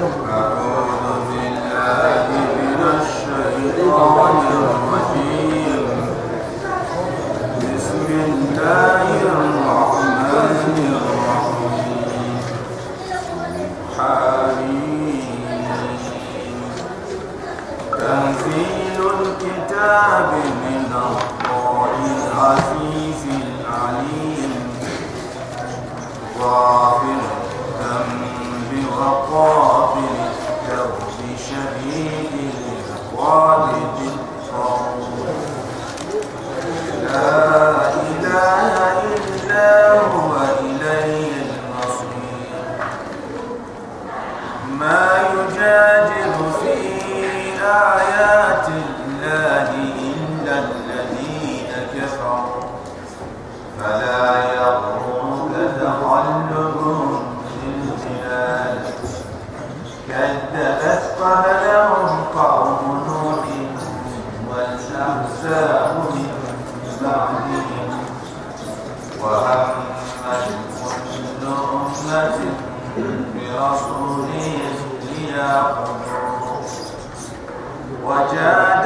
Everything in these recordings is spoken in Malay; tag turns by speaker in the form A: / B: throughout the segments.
A: a برسوله قلوب وجاء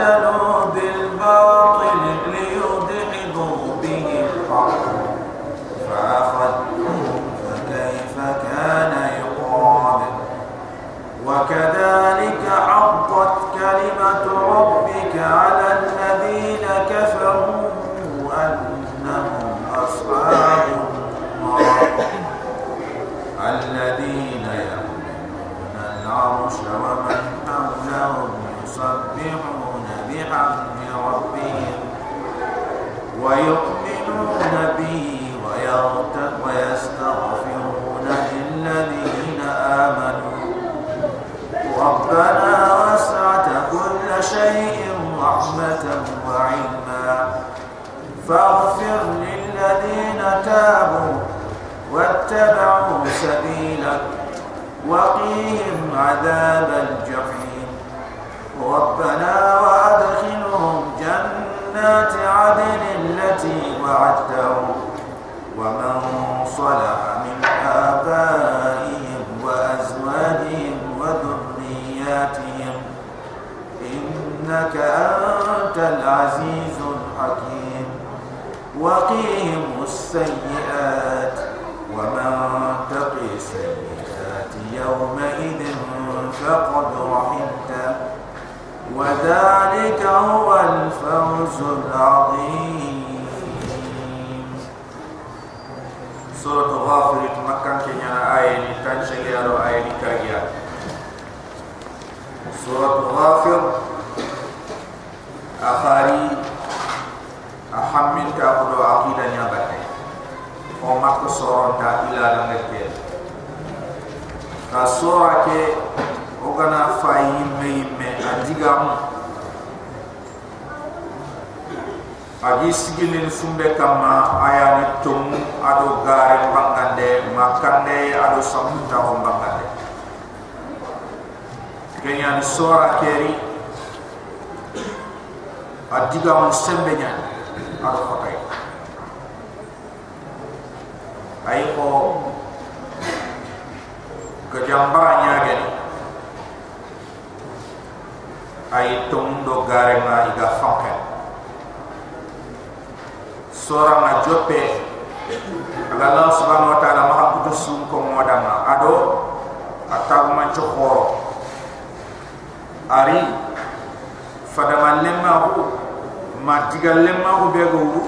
A: samu tawon bangale kenya sora keri adiga mo sembe nyaa ar ko tay ay ko ga jambara nyaa gen ay tondo iga fanken sora ma jope aga allah subhanahu wa taala maxa kutu sun ko modanga ado a tagumanco xooro ari fadaman lenmaxu ma digal lenmaxu ɓegogu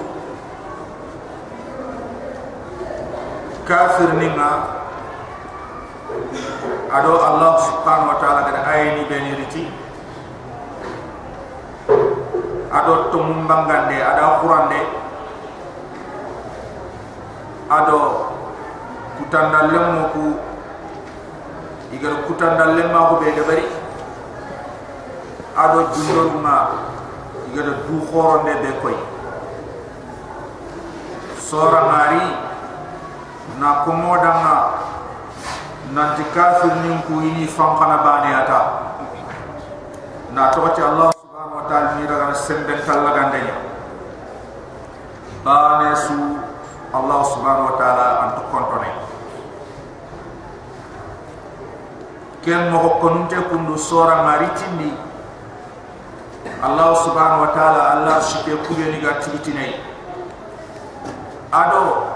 A: kafir ninga ado allah subhanahu wa taala gada ayeni beniriti ado tomumbangande ada xurande ado kutanda lemmo ku. Igar kutanda lemma ko be debari ado jundo ma igar du khoro ne be koy sora mari na ko modanga nanti kafir nin ku ini fankana bani ata na tokati allah subhanahu wa ta'ala mira gan sembe kallaga ndenya bane su Allah subhanahu wa ta'ala antu kontone ken moko konunte kundu sora maritimi Allah subhanahu wa ta'ala Allah shike kuye ni gatiti ado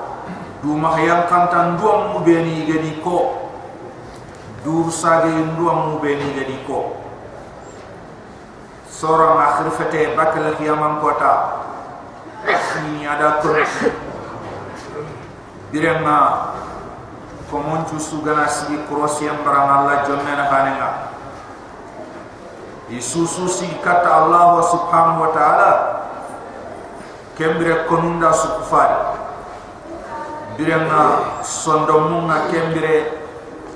A: du mahyam kantan du mu beni gadi ko du sage du ammu beni gadi ko sora ma khirfate bakal qiyamam kota. Ni ada birema komon tu sugana sigi krosiyam barang Allah jonne na hanenga. Isusu si kata Allah subhanahu wa ta'ala kembire konunda sukufari birenga sondomunga kembire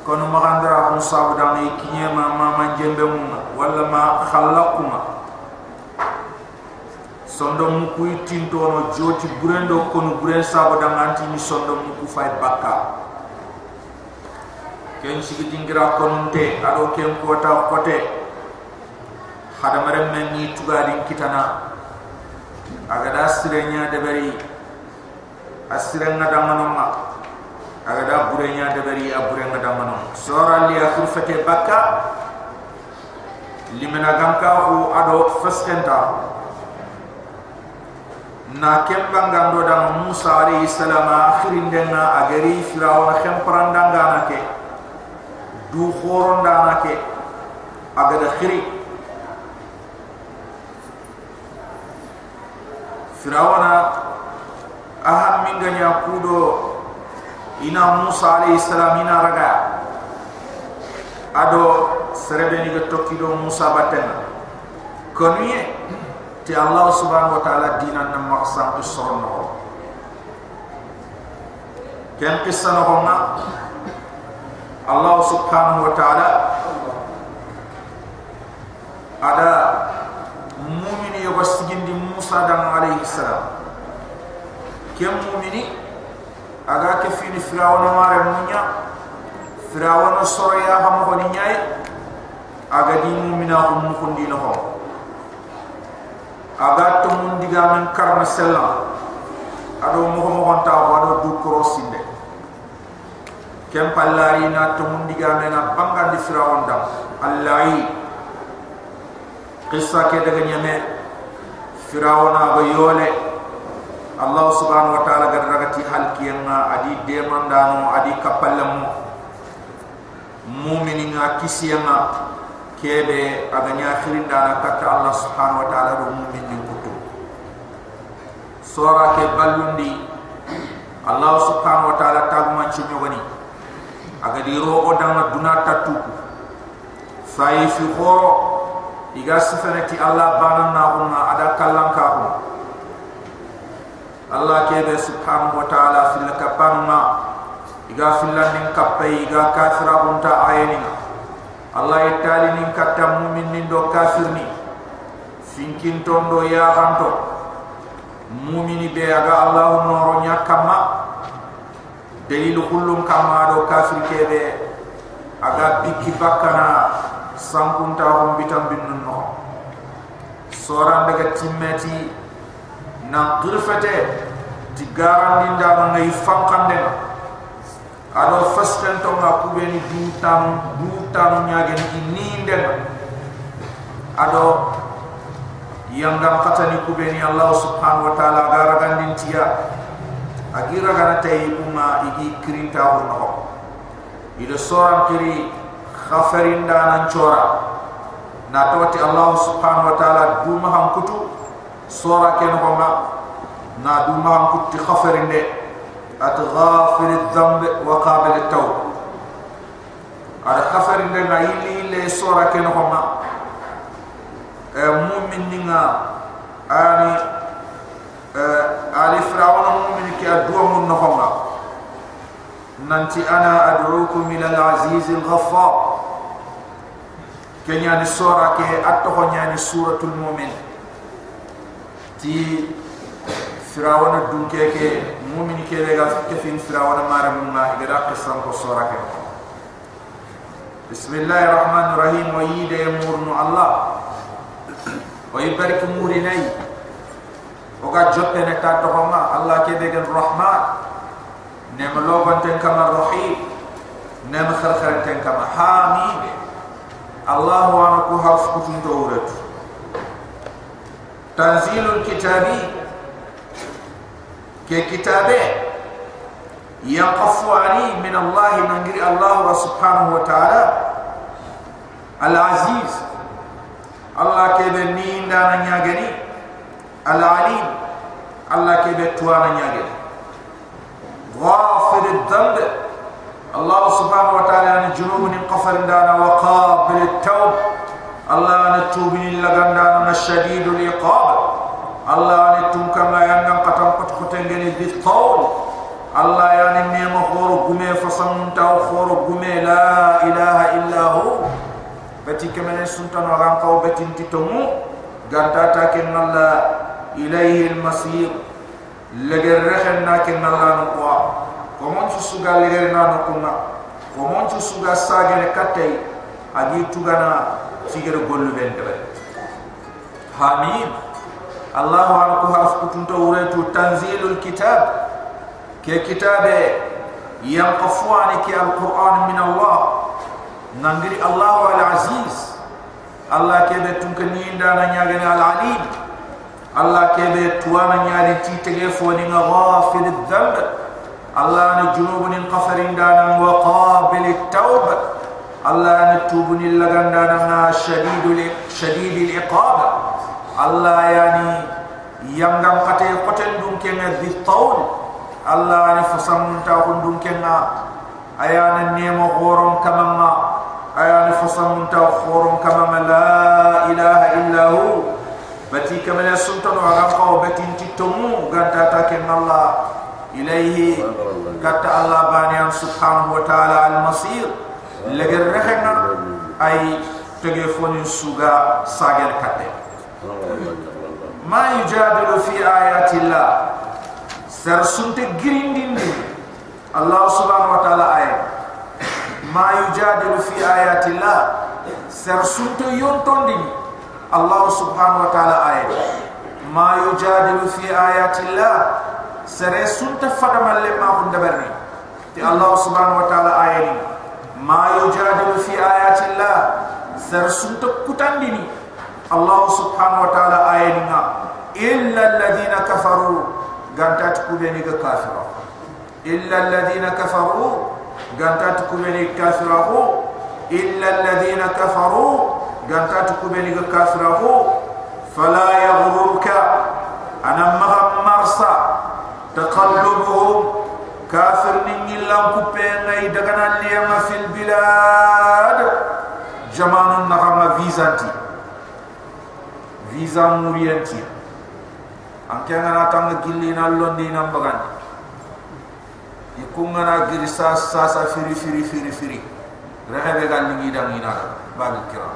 A: kono magandara musa budang ikinye ma mama jembe munga. Wala ma khallakuma sondomu ku itintono joti burendo kono buren sabudang anti ni sondomu ku fay bakka ken sigi dingira konunte ado ken kota kote. Hada marem men ni tugadin kitana. Aga da sirenya de bari asirenga da manoma aga da burenya de bari aburenga da manom sora li akhir fate bakka limena gamka ado faskenta na kemba ngando da Musa alayhi salam akhirin denna agari firawna khemprandanga nake du khoron da nake aga da khiri firawna aham min ganya kudo ina musa alayhi salam ina raga. Ado serebe ni tokki do musa batenga koniye ti allah subhanahu wa ta'ala dinan nam maqsam usron ken qissa no honna Allah subhanahu wa ta'ala ada mumini yoga sigindi Musa dan alaihi salam. Kem mumini aga ke fini firawna mare munya firawna soroya ham ko ni nyai aga di mumina um ko ndi no aga to mun diga men karna selam ado mo mo ta wado du krosinde kem pallari na to mundiga mena banga di firawon dam allahi qissa ke daga nyame firawona ba yole allah subhanahu wa ta'ala gar ragati halkiyanga adi demandano adi kapallamu mu'minin nga kisiyanga kebe aganya khirindana kata allah subhanahu wa ta'ala do mu'minin kutu sura ke ballundi allah subhanahu wa ta'ala tagma chinyogani aga di ro o dang duna tatu sai fi khoro iga sifanati allah banan na huma ada kallan ka allah ke be subhanahu wa ta'ala fil kapanma iga filan nin kappe iga kafira unta ayeni allah ye taali nin katta mumin nin do kafir ni. Finkinton do yaxanto mumini be aga allahu noro ɲa kanma delilu kullum kanma do kafir kebe aga bikki bakkana sankuntaxun bitan binnun noxo sorandega timmeti nan kirfete ti garandindano ngayi fankandena ado fasten to ma kubeni du tam du tam nyagen ni nden ado yang gam fatani kubeni allah subhanahu wa taala garagandin tiya agira gana tay umma igi kirinta hono ida soran kiri khafarin da nan chora na tawati allah subhanahu wa taala duma ham kutu sora ken ko ma na duma ham kutti khafarin de at ghafir adh-dhanb wa qabil at-tawb ada khafarin de na ili le sora ken ko ma e mu'min ninga ani ali firawna mu'min ki adwa mun nahoma nanti ana ad'ukum ila al-aziz al-ghaffar kenya ni sura ke mu'min ke le ga ke fin firawna mara mun ma igara qisam ko sura ke. Bismillahir rahmanir rahim wa yide yamurnu allah. Wa yubarik murinai oga jotte ne ta to ma allah ke be gen rahman. Ne ma lo ban ten kama rahim ne ma khar khar ten kama hamid harf kutun dawrat tanzilul kitabi كتابه يقفو يقف علي من الله نغير الله سبحانه وتعالى العزيز الله كبنين دانا نياغني العليم الله كبتوانا نياغني غافر الذنب الله سبحانه وتعالى عن الجنوب قفر دانا وقابل التوب الله نتوب لغندانا الشديد العقاب الله نتوب كما ينقل أن التوب كما ينغن قتم قتختن بالطول الله يعني ميم خور قمي فصمت خور قمي لا إله إلا هو بتي كمان سنتنا وغان قو بتي انتتمو غانتا تاكن الله إليه المصير لغرخنا كن الله نقوى komon ci suga leger na no kuma komon ci suga sage ne katay agi tugana sigere gollu ben de hamid الله عنكها أفكتن توريتو تنزيل الكتاب. كي كتاب ينقفوانك القرآن من الله. ننجري الله العزيز. الله كي كيبه تنكنين دانا نياغني العليم. الله كيبه توانا نياري تيتغيفوني غافل الذنب. الله نجنوب ننقفر دانا وقابل التوبة الله نتوبني لغندانا شديد, شديد العقاب. Allah yani yangam kate poten dum ken di taul Allah ni fasam ta hun dum ken na ayan ne horom kamama ayana fasam ta horom kamama la ilaha illa hu bati kamala sultan wa rafa wa bati titumu ganta ta ken Allah. Ilaihi. Kata Allah banian subhanahu wa ta'ala al masir lagar rahna ay tegefonin suga sagel kate ma yujadilu fi ayati Allah ser sunte girindindi allah subhanahu wa taala ay ma yujadilu fi ayati Allah ser sunte yontondi allah subhanahu wa taala ay ma yujadilu fi ayati Allah ser sunte fadamalle ma hun dabarri ti allah subhanahu wa taala aya ma yujadilu fi ayati Allah ser sunte kutandini. الله سبحانه وتعالى آيننا إلا الذين كفروا. قانتات كبيني كافرة. إلا الذين كفروا. قانتات كبيني كافرة. إلا الذين كفروا. قانتات كبيني كافرة. فلا يغررك أنا مغم تقلبهم. كافر من يلان كبين دغنا ليما في البلاد. جمان النغم فيزانتي. visa mubiyanti anke ngana tang gilli na londi na mbagan ikunga na giri sa sa firi firi firi. Firi rehebe gal ni dang ina ba kira.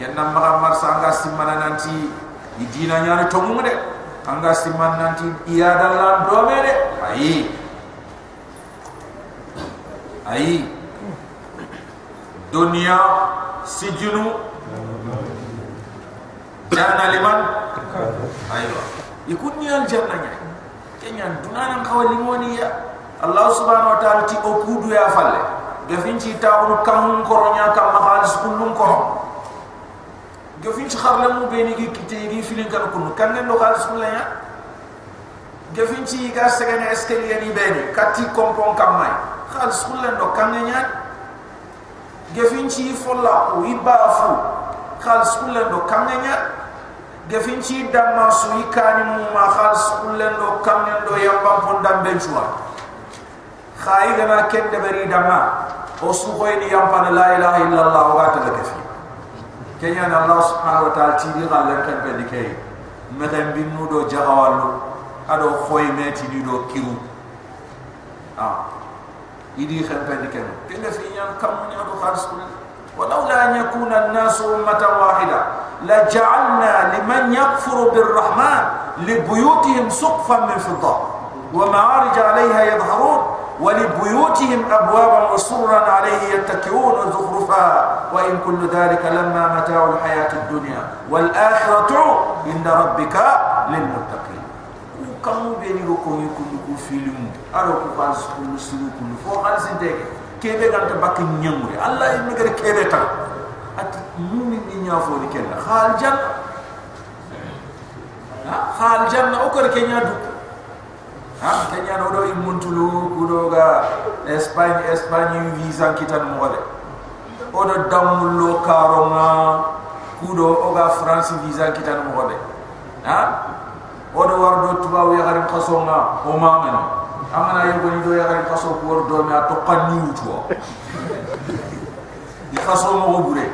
A: Yenna mara mar sanga simana nanti idina nya ni tomu de anga siman nanti iya dalla do mere ai ai dunia sijunu janna liman ayo ikut ni al jannanya kenya dunanan kawali ngoni ya. Allah subhanahu wa ta'ala ti okudu ya falle gafinci taunu kam koronya kam mahalis kullum korom gefin ci xarle mu beni gi kite gi filin kan kunu. Kan ne no xalis mu laya gefin ci ga beni kati kompon kam may xalis mu len do kan ne ñaan gefin ci folla ko iba fu xalis mu len do kan ne ñaan gefin ci damma su ikani mu ma xalis mu len do kan ne do yamba pon dam ben chuwa khayi gana ken de bari damma. O su khoyni yamba la ilaha illallah wa ta na allah subhanahu wa ta'ala ti di galle kan be dikay binu do jahawalu ado khoy meti di do kiru. Ah. Idi khan be dikay kenya fi yan kam ni ado khalis kul ولولا أن يكون الناس أمة واحدة لجعلنا لمن يكفر بالرحمن لبيوتهم سقفا من فضة ومعارج عليها يظهرون ولبيوتهم أبوابا وسرا عليه يتكئون وزخرفا وإن كل ذلك لما متاع الحياة الدنيا والآخرة عند ربك للمتقين. كم بيني وكم يكون يكون فيلم أروك فالس كل سلو كل فوق على سنتك كيف kebe ganta bakki nyamure allah yi ngere kebe ta at mumin ni nyafo ni ken khal jam ha? Khal jam na okor ke nyadu ha ke no do imuntulu kudoga espagne espagne visa kitan mogale odo damlo karonga. Kudo oga france visa kitan mogale ha? Odo wardo tubaw ya harim khasonga o mamana amana yego ni do ya garim khaso ko do mi to qanni wuto di khaso mo go bure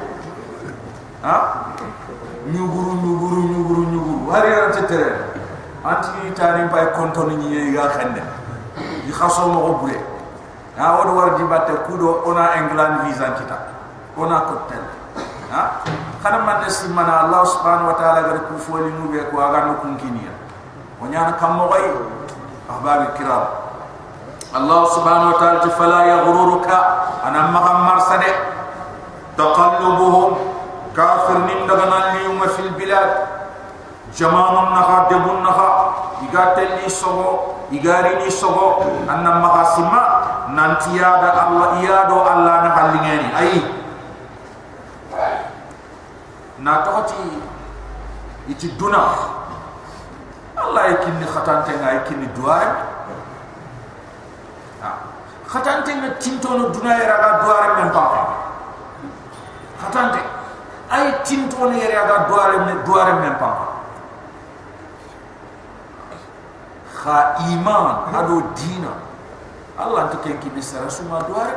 A: ha? Nyuguru nyuguru nyuguru nyuguru hari ran tetere anti tani bay konto ni ni ga khande di khaso mo go bure ha o do war di batte kudo ona england visa kita. Ona kotel. Ha? Kana man nasi mana allah subhanahu wa ta'ala gar ku foli mu be ko aga no kunkiniya mo gay ahbab kiram allah subhanahu wa ta'ala fala yaghruruka. Ana maghammar sade taqallubuhum. Kafir nin daga nan li yuma fil bilad. Jamanun naha debun naha iga telli sogo igari ni sogo. Anna magasima nanti yada allah iyado allah na halingeni ai. Na tohoti iti duna. Allah yakinni khatante nga yakinni duare khatante nga tintono duna yara ga duare men papa khatante ay tintono yara ga duare men duare men papa kha iman ado dina. Allah ntike kini sara suma duare.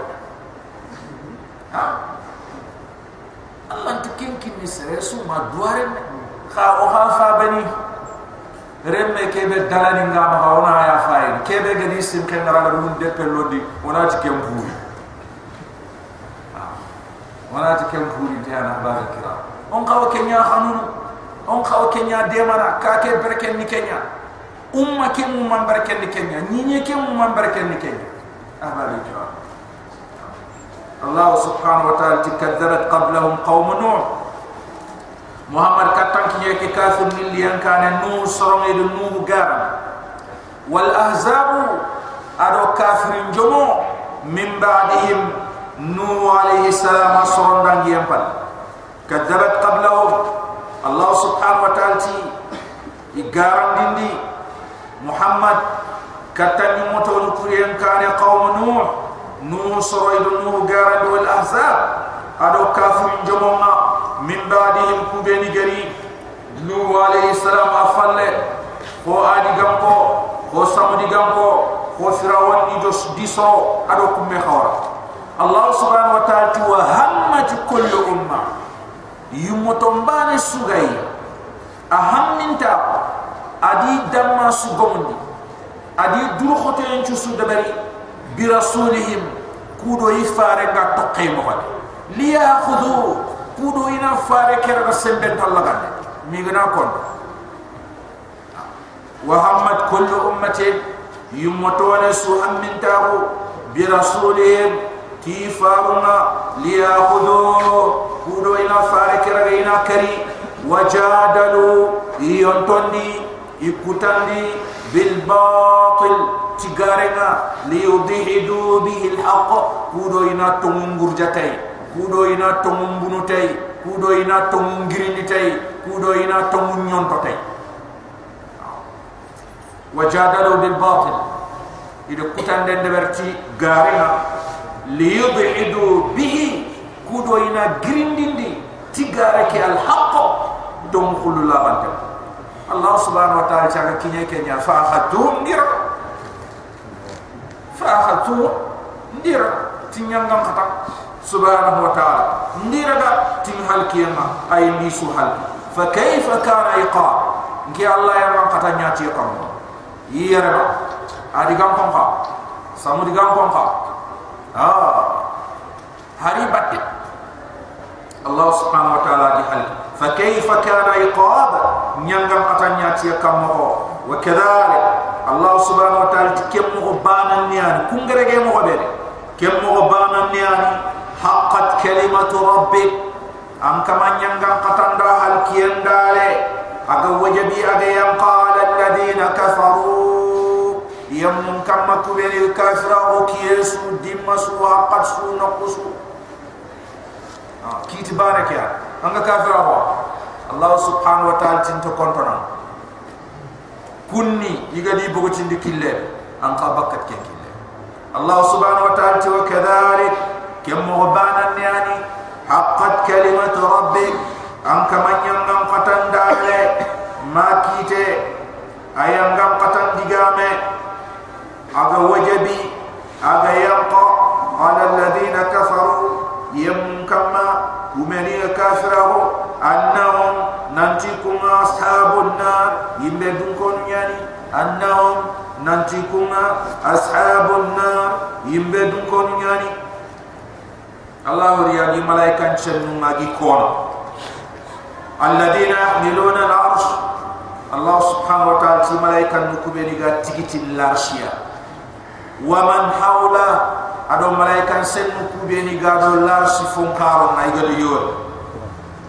A: Ha? Allah tu kin kin ni sere su ma duare kha o ha fa bani remme ke be dalani nga ma ona ya fa yi ke be ga ni sim ken ngara lu de pe lodi ona ti kem fu ona ti kem fu ni tiana ba ga kira on ka o kenya khanun on ka o kenya. De mara ka ke berke ni kenya umma ke mu man berke ni kenya. Ni ni ke mu man berke ni kenya abali Muhammad katang kiya ke kafir mili yang kane nu sorong idun nu garam. wal ahzabu ado kafirin jomo min ba'dihim nu alaihi salam sorong dan giyampan kadzabat qablahum Allah subhanahu wa ta'ala ti igaram dindi. Muhammad katang yung mutu lukur yang kane kaum nu nu sorong idun nu garam wal ahzab ado kafirin jomo ma من بعدهم كوبيني غري. نو عليه السلام افل هو آدي غامكو هو سامدي غامكو هو فرعون نيجوس ديسو. أدو كومي خورا. الله سبحانه وتعالى وهمت كل أمة. يمتومبان سوغاي. أهم منتا أدي دما سوغوندي أدي درو خوتين تشو دبري. برسولهم. كودو يفارق تقي مغد ليأخذوا كودو ينا فارق كرغ سنبنت الله غد ميغنا كون وهمت كل أمة يمتون سوهم من تاغو برسولهم كيفارنا ليأخذوا كودو ينا فارق كرغ ينا كري وجادلوا ينتوني يكتندي بالباطل تجارنا kudo ina tongu mbunu tay kudo ina tongu ngirindi tay kudo ina tongu nyon to tay wajadalu bil batil. Ido kutande ndeberti garina liyudhidu bihi. Kudo ina grindindi tigare ke al haqq dum khulula bante allah subhanahu wa taala chaka kinye ke nya fa khatum ngir fa khatum ngir tinyangam khatam سبحانه وتعالى. نيرغا تيم تنهل كيما أي ليسو حل فكيف كان عقاب؟ كي الله يرحم نياتي قام. يربا أدي قام كونكا سامودي قام قام آه. هاري بات الله سبحانه وتعالى دي حل فكيف كان عقاب؟ نيانغام نياتي قام وكذلك الله سبحانه وتعالى كم مغبانا نيان كونغريغي مغبالي كم مغبانا نيان حقت كلمة ربك أم كما نيانغام قطاندا هل كيان دالي أغا وجبي أغا ينقال الذين كفروا يمم كما كبير الكافر وكيسو دمسو وقد سو نقصو كيت بارك يا anga kafira ho allah subhanahu wa ta'ala tin to kontona kunni yiga di bugo tin di kille an ka bakkat ke kille allah subhanahu wa ta'ala ti wa kadhalik kam mughbana yani haqqat kalimatu rabbik an kamanyam ngam fatandale makite ayam ngam fatandigame aga wajabi aga yanqa ala alladhina kafaru yam kama kumeni kafirahu annahum nanti kunga ashabun nar yimbe dun kon nyani annahum nanti kunga ashabun nar yimbe dun kon nyani Allah riya di malaikat cenu magi kono alladhina yahmiluna al-arsh. Allah subhanahu wa ta'ala ti malaikat nukubeni ga tigiti l'arshia wa man hawla ado malaikan sen ku be ni gado la si fon karo na igal yo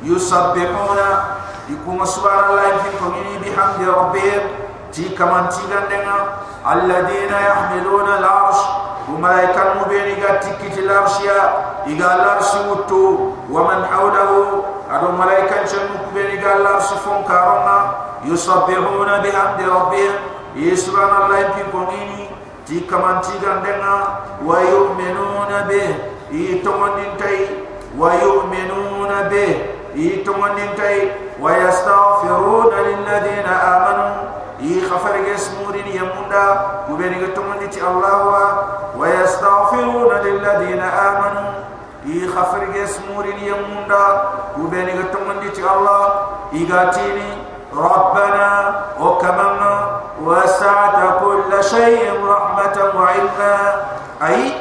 A: yusabbihuna ikuma subhanallahi fi qawli bihamdi rabbihim. Ti kaman ti gandenga alladheena yahmiluna al-arsh wa malaikan mu be ni gatti kiti l'arshia igal l'arsh wutu wa man hawlahu ado malaikan sen ku be ni gal l'arsh fon karo na yusabbihuna bihamdi rabbihim yusubhanallahi fi qawli ti kamanti gandenga wa yu'minuna be i tomandin tay wa yu'minuna be i tomandin tay wa yastaghfiruna lil ladina amanu i khafar yasmurin yamunda kubeni ga tomandi ti allah wa wa yastaghfiruna lil ladina amanu i khafar yasmurin yamunda kubeni ga tomandi ti allah igatini ربنا وكمنا وسعت كل شيء رحمة وعلما أي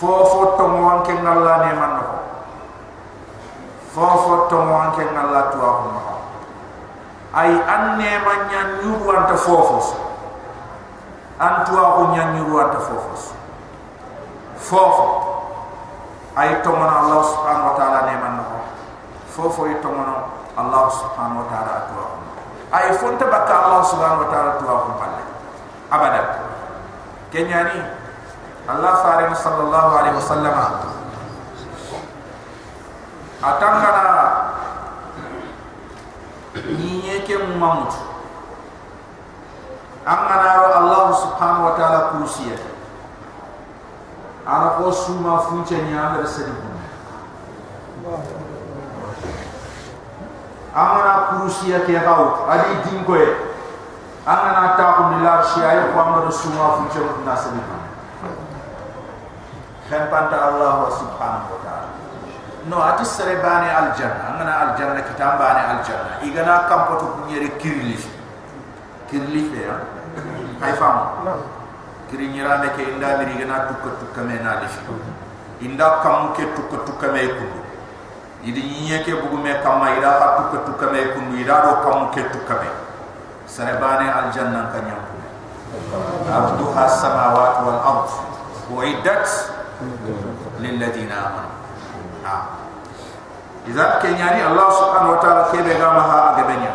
A: فوفو تموان كن الله نيمان نفو فوفو تموان كن الله ay anne man nyan nyuru anta fofos. Antua ko nyan nyuru anta fofos. Fofo. Ay tomon allah subhanahu wa taala ne man no fofo ay tomon allah subhanahu wa taala to ay fonte bakka allah subhanahu wa taala to ko balle abada. Kenyani allah faare sallallahu alaihi wasallam. Atangana ni yake mu mamut amana allah subhanahu wa ta'ala kursiya ana ko suma funce ni amara sadi amana kurusiya ke gaw adi dingo e amana ta ko ni lar shi ay ko amana suma fu ci na sabi khan panta allah subhanahu wa ta'ala no ati sere bani al janna amana al janna kitam bani al janna igana kampoto ko nyere kirli kirli fe ya kay fam kiri nyira ne ke inda mi igana tukka tukka me na li inda kam ke tukka tukka me ko idi nyiye ke bugu me kamma ida ha tukka tukka me kundu ida do kam ke tukka me. Sarebane al janna ka abduha samawati wal ard. Uiddat lil amanu idza ke nyani allah subhanahu wa ta'ala ke be gama ha agabenya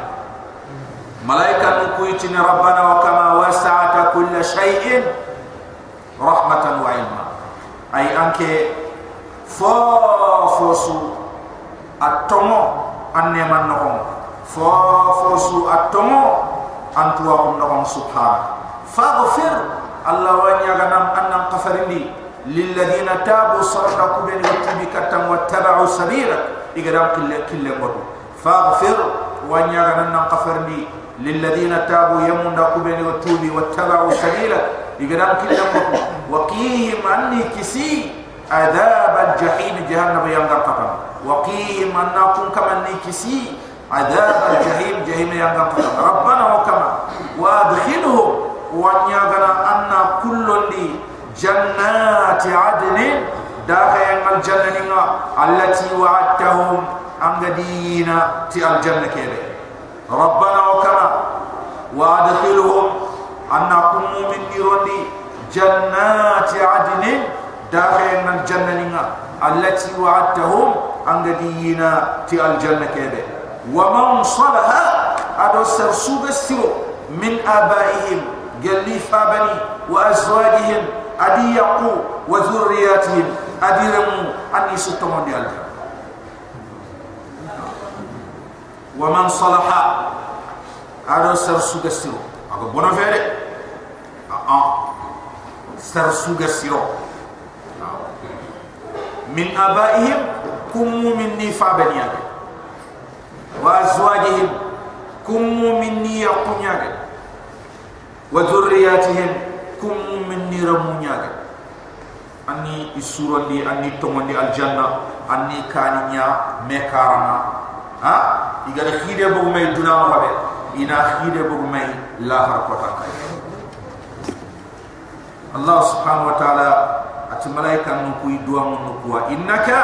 A: malaika nu ku itini rabbana wa kama wasa'ata kull shay'in rahmatan wa ilma ay anke fo fosu atomo anne man no fo fo su atomo antu wa no subhan faghfir allah wa nyaga nam annam qafarindi lil ladina tabu sarata kubeni wa tabi إجرام كل كل مرة فاغفر وأن يغنن قفرني للذين تابوا يمون قبل وتوبي واتبعوا سبيلك إجرام كل مرة وقيهم أني كسي عذاب الجحيم. جهنم ينغر قطم وقيهم أنكم أني كسي عذاب الجحيم. جهنم ينغر ربنا وكما. وأدخلهم. وأن يغنى أن كل لي جنات عدن داخل الجنة التي وعدتهم أمدين تي الجنة كده ربنا وكما وأدخلهم أن نكون من نيرون جنات عدن داخل من الجنة التي وعدتهم أنجدينا في الجنة كده ومن صلح أدو سرسوب السرو من آبائهم قال لي فابني وأزواجهم أدي يقو وذرياتهم. Adiramu ani su tomon di salaha ado ser su gasiro ago bono fere. Ah, ah. A a ser su min abaihim kumu min nifa baniyaga. Wa azwajihim kumu min niyaqunyaga wa dhurriyatihim kumu min niramunyaga anni isurandi anni tomondi aljanna anni kaninya mekarana. Ha? Igara khide bogu may duna ma habe ina khide bogu may la har ko tan kay allah subhanahu wa ta'ala at malaika nu kuy duwa mun kuwa innaka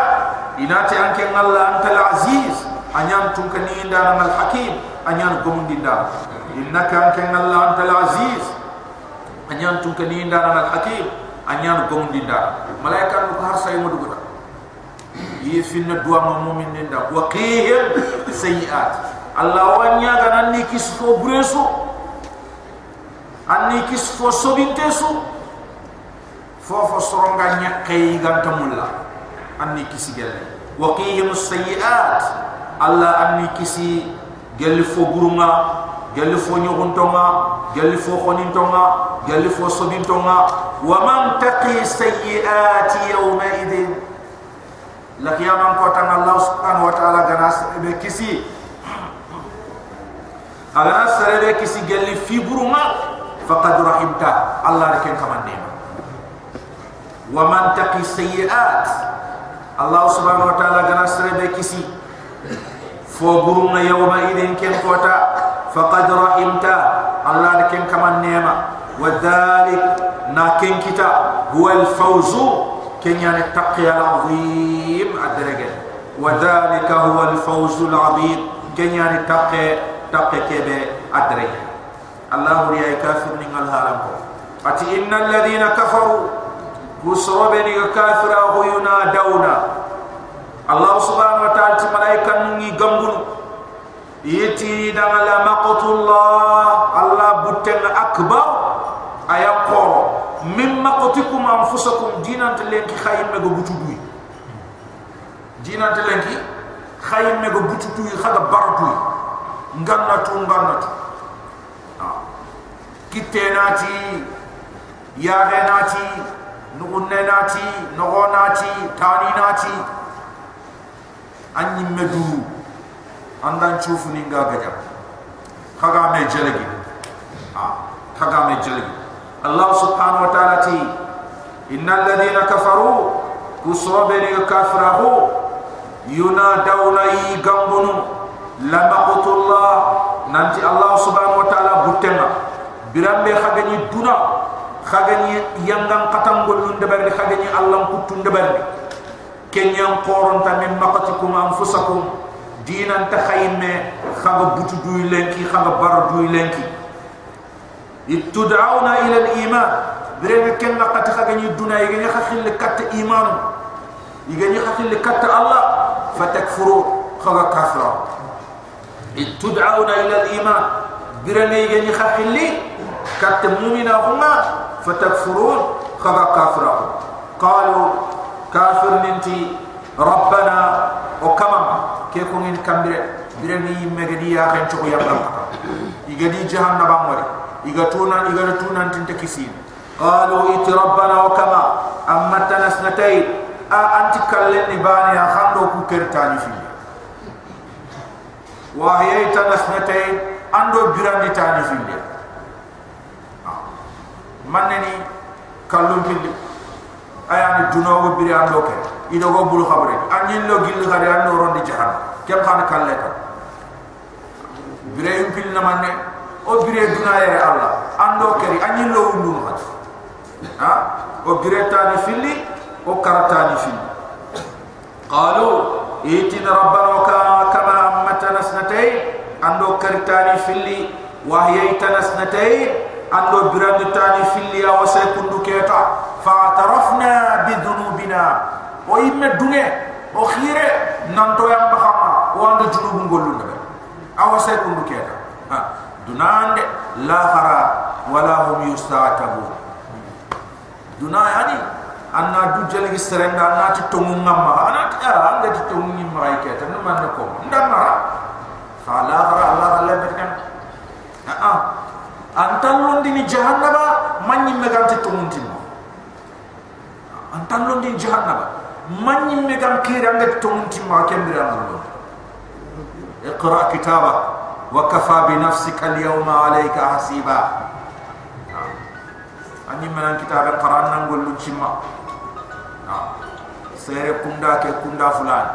A: inati anke ngalla antal aziz anyan tun ni ndana al hakim anyan gomundi nda innaka anke ngalla antal aziz anyan tun kan ni ndana al hakim anyan gomundi nda malaika nu ko har say mo duguta yi finna duwa ma mumin nda wa qihim sayiat allah wanya ga nan ni kis fo buresu anni kis fo sobintesu fofo soronga nyakay ganta mulla anni kisi gelle wa qihim sayiat allah anni kisi gelle fo burunga gelli fo nyugun tonga gelli fo khonin tonga gelli fo sobin tonga wa man taqi sayyiati yawma idin la qiyamam ko tan allah subhanahu wa ta'ala ganas be kisi. Ala sare be kisi gelli fi buruma faqad rahimta. Allah rek en wa man taqi sayyiat. Allah subhanahu wa ta'ala ganas sare be kisi. Fo buruma yawma idin ken kota فقد رحمت. الله لكن كمان نعمة. وذلك ناكن كتا. هو الفوز. كن يعني التقي العظيم. الدرجة وذلك هو الفوز العظيم. كن يعني التقي تقي كبه الدرجة الله ريا كافر من الهالم أتي إن الذين كفروا. dauna Allah subhanahu wa ta'ala ti malaika ngi gambul yiti danga la maqtullah. Allah buten akbar. Aya qoro. Min maqtikum anfusakum dinan telenki khayim me go butudui dinan telenki khayim me go butudui khaga baradui nganna tu nganna tu. Kitenati ya genati nugunne nati nogo nati tani nati anyi medu andan chufu ninga gaja kaga me jelegi ah kaga me jelegi allah subhanahu wa ta'ala ti innal ladina kafaru kusabiri kafrahu yunadawna yi gambunu la maqtullah nanti allah subhanahu wa ta'ala butenga. Birambe khagani duna khagani yangan katam golun de barni khagani allah kutun de barni kenyan qoron ta min maqatikum anfusakum dinan ta khayme khaga butu duy lenki khaga bar duy lenki itud'auna ila al-iman birene ken naqati khagani duna yigani khakhil kat iman yigani khakhil kat allah fatakfuru khaga kafra itud'auna ila al-iman birene yigani khakhil kat mu'mina huma فتكفرون خذا كافرا قالوا كافر ننتي ربنا ke ko ngin kambire bire ni megedi ya kan yaqen ya ko yalla ko jahanna ba ngori igatuna tuna iga na qalu it rabbana wa kama amma tanasnatay a anti kalle ni bani ya khando ku kertani fi. Wa hiya tanasnatay ando birandi tani fi. Ah. Man ni kallu ayani dunogo biri ando ke? Ido go bulu khabre anyin lo gil khari ando rondi jahan kem khan kalle ka bire yum pil na manne o bire dunaye allah. Ando keri anyin lo wundu khat ha? O bire tani filli o karatani filli qalu itina rabbana kama amatana snatay ando karitani filli wa hiya tanasnatay ando birandi tani filli ya wasa kundu keta fa atarafna bi dhunubina o imme dunge o khire nanto yam bahama o ando junubu ngollu ndabe awasa kundu keta ha dunande la khara wala hum yustatabu duna yani anna du jeli gi serenda anna ti tongu ngamma anna ti ara anda ti tongu ni mai ke tan man ko ndama khala khara allah allah betkan a a antan londi ni jahannaba manni meganti tongu tin antan londi jahannaba manni megam kira anda tongu tin ma kembira allah اقرا كتابك وكفى بنفسك اليوم عليك حسيبا اني من كتاب القران نقول لجما sere kunda ke kunda fulan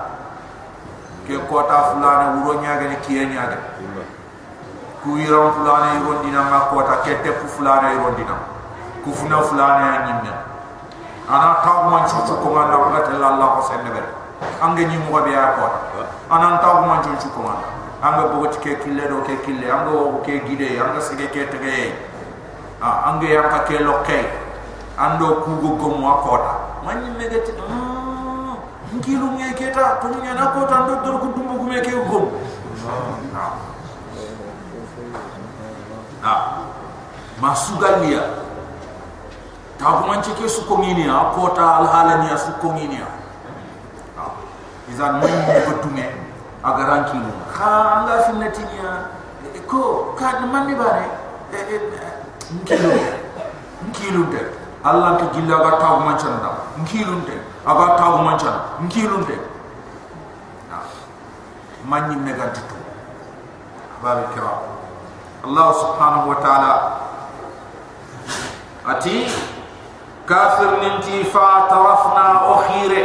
A: ke kota fulan wuro nyaga ni kiye nyaga ku yiram fulan yi rondina ma kota ke te fu fulan yi rondina ku funa fulan yi nyimne ana taw man chu chu ko man na ta Allah ko sen be ange nyi mo be ya kota ana taw man chu chu ko man anga bo ke kille do ke kille anga wo ke gide. Anga sige ke tege. Ah ange ya ka ke lokke ando ku go go mo kota man nyi megati mm ngilu nge keta to nya na ko tan do ko dumbu gume ke gum na masugalia ta ko man ke su ko ngini a ko ta al halani a su ko ngini a izan mun ko tume agaran kilu ha anga finnati nya ko ka man ni bare ngilu ngilu de allah ke gilla ga ta ko man chanda ngilu de aga taw mancha nkilun de manni mega ditu babu kira. Allah subhanahu wa ta'ala ati kafir ninti fa tarafna akhire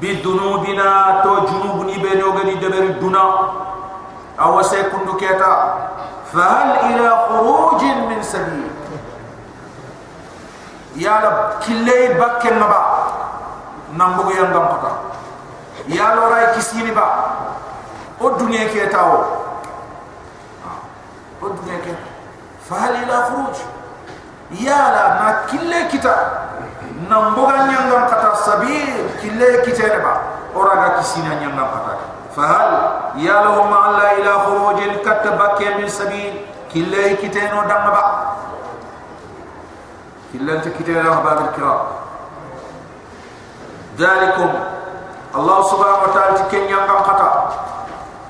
A: bidunubina to junubuni be no gani deber duna aw se kundu keta fa hal ila khuruj min sabil ya rab kille bakken ba nambugo yangam pata ya lo ray kisini ba o dunya ke tawo o dunya ke fa hal ila khuruj yala ma kille kita. Nan bogan nyangam kata sabir kille kita ne ba ora ga kisina nyangam kata fa hal ya lahum alla ila khuruj al katba min sabil. Kille kita no dam ba kille ta kita ne ba bil kira. Dalikum. Allah subhanahu wa ta'ala tike nyangam kata.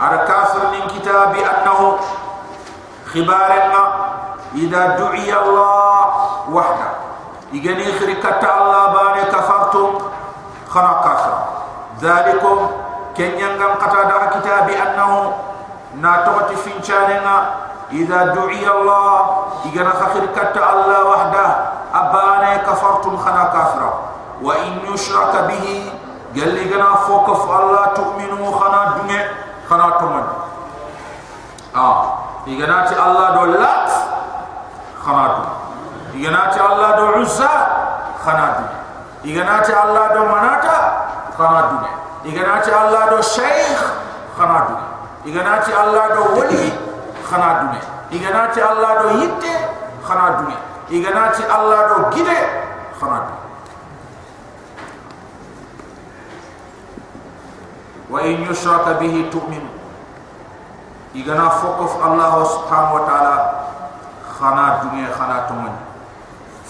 A: Ar kafir min kitabi annahu khibaran إذا دعي الله وحده يغني خركة الله باني كفرتم خنا كافر ذلكم كن ينقم قطع على كتاب أنه ناتوتي فينشاننا إذا دعي الله يغني خركة الله وحده أباني كفرتم خنا كافر wa in yushraka bihi galli gana fokof Allah tu'minu khana dunge khana tuman ah igana ti Allah do lat khana du igana ti Allah do uzza khana du igana ti Allah do manata khana du igana ti Allah do shaykh khana du igana ti Allah do wali khana du igana ti Allah do yitte khana du igana ti Allah do gide خنا دنيا خنا تمن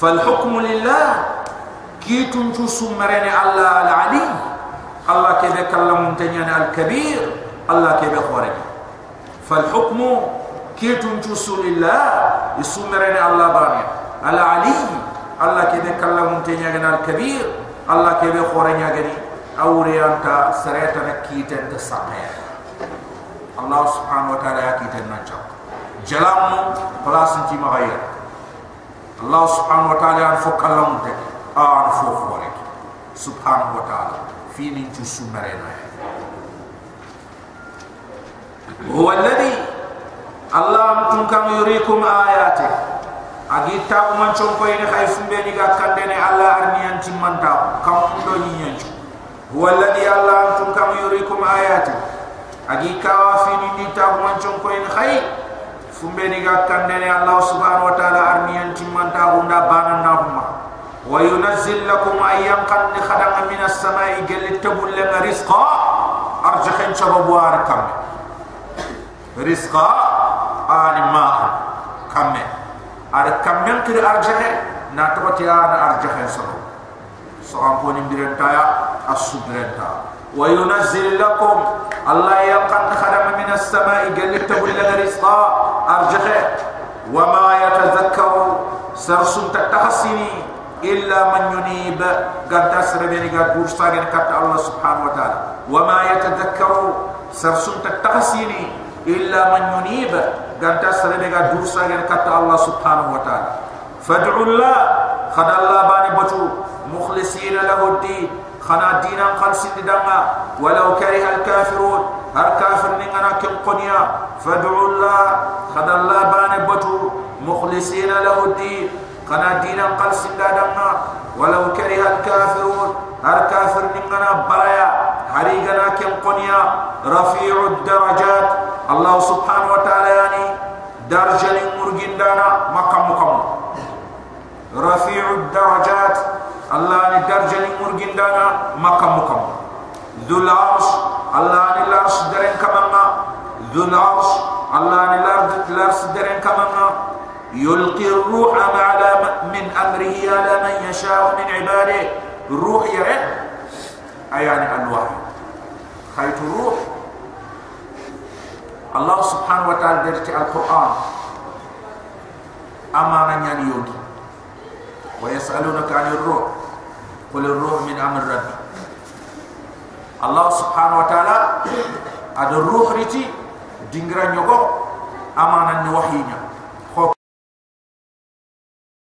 A: فالحكم لله كيتون شو سمرين الله العلي الله كيف كلام تنيان الكبير الله كيف خوارج فالحكم كيتون شو سول الله يسمرين الله بارين العلي الله كيف كلام تنيان الكبير الله كيف خوارج يعني أوريان تا سرعتنا كيتن تسمع الله سبحانه وتعالى كيتن نجاك jalam place ci magaya allah subhanahu wa ta'ala an fokalam de an fofore subhanahu wa ta'ala. Fi min ci sumare na ya. huwa alladhi allah mutum kam yurikum ayati agi taw man chon koy ni khay sumbe ni ga kandene allah arniyan ci man taw kam do ni ci huwa alladhi allah mutum kam yurikum ayati agi kawafini ni taw man chon koy ni khay fumbe diga kandene allah subhanahu wa taala armiyan timanta hunda banan na huma wa yunazzil lakum ayyam qad kan khadam min as-samai gel tabul lana rizqa arjahin sababu arkam rizqa anima kamme ar kamme kir arjahe na tokoti ana arjahin sababu so am ni direnta ya as-subrenta birenta wa yunazzil lakum allah yaqan khadam min as-sama'i galit tabul rizqa arjaha wa ma yatadhakkaru sarsun tatahsini illa man yunib gadda srebeni ga dur sagen kat allah subhanahu wa ta'ala wa ma yatadhakkaru sarsun tatahsini illa man yunib gadda srebeni ga dur sagen kat allah subhanahu wa ta'ala fad'u allah khadalla bani خنا دينا خلص دما ولو كره الكافرون هر كافر نغنا كم قنيا فادعوا الله خد الله بان بتو مخلصين له الدين. خنا دينا خلص دما ولو كره الكافرون هر كافر نغنا برايا هريغنا كم قنيا رفيع الدرجات. الله سبحانه وتعالى يعني درجة مرجين دانا مكم مكم رفيع الدرجات. الله ني درجه ني مرغين دانا مكم مكم ذو العرش الله ني العرش درين كما ذو العرش الله ني العرش درين كما يلقي الروح على من امره على من يشاء من عباده الروح يرى ايان الوحي خيط الروح الله سبحانه وتعالى درت القران امانا يعني يوتي wa yas'alunaka 'anil ruh qul ar-ruh min amr rabbi Allah subhanahu wa ta'ala ada ruh rici dingra nyogo amanan wahinya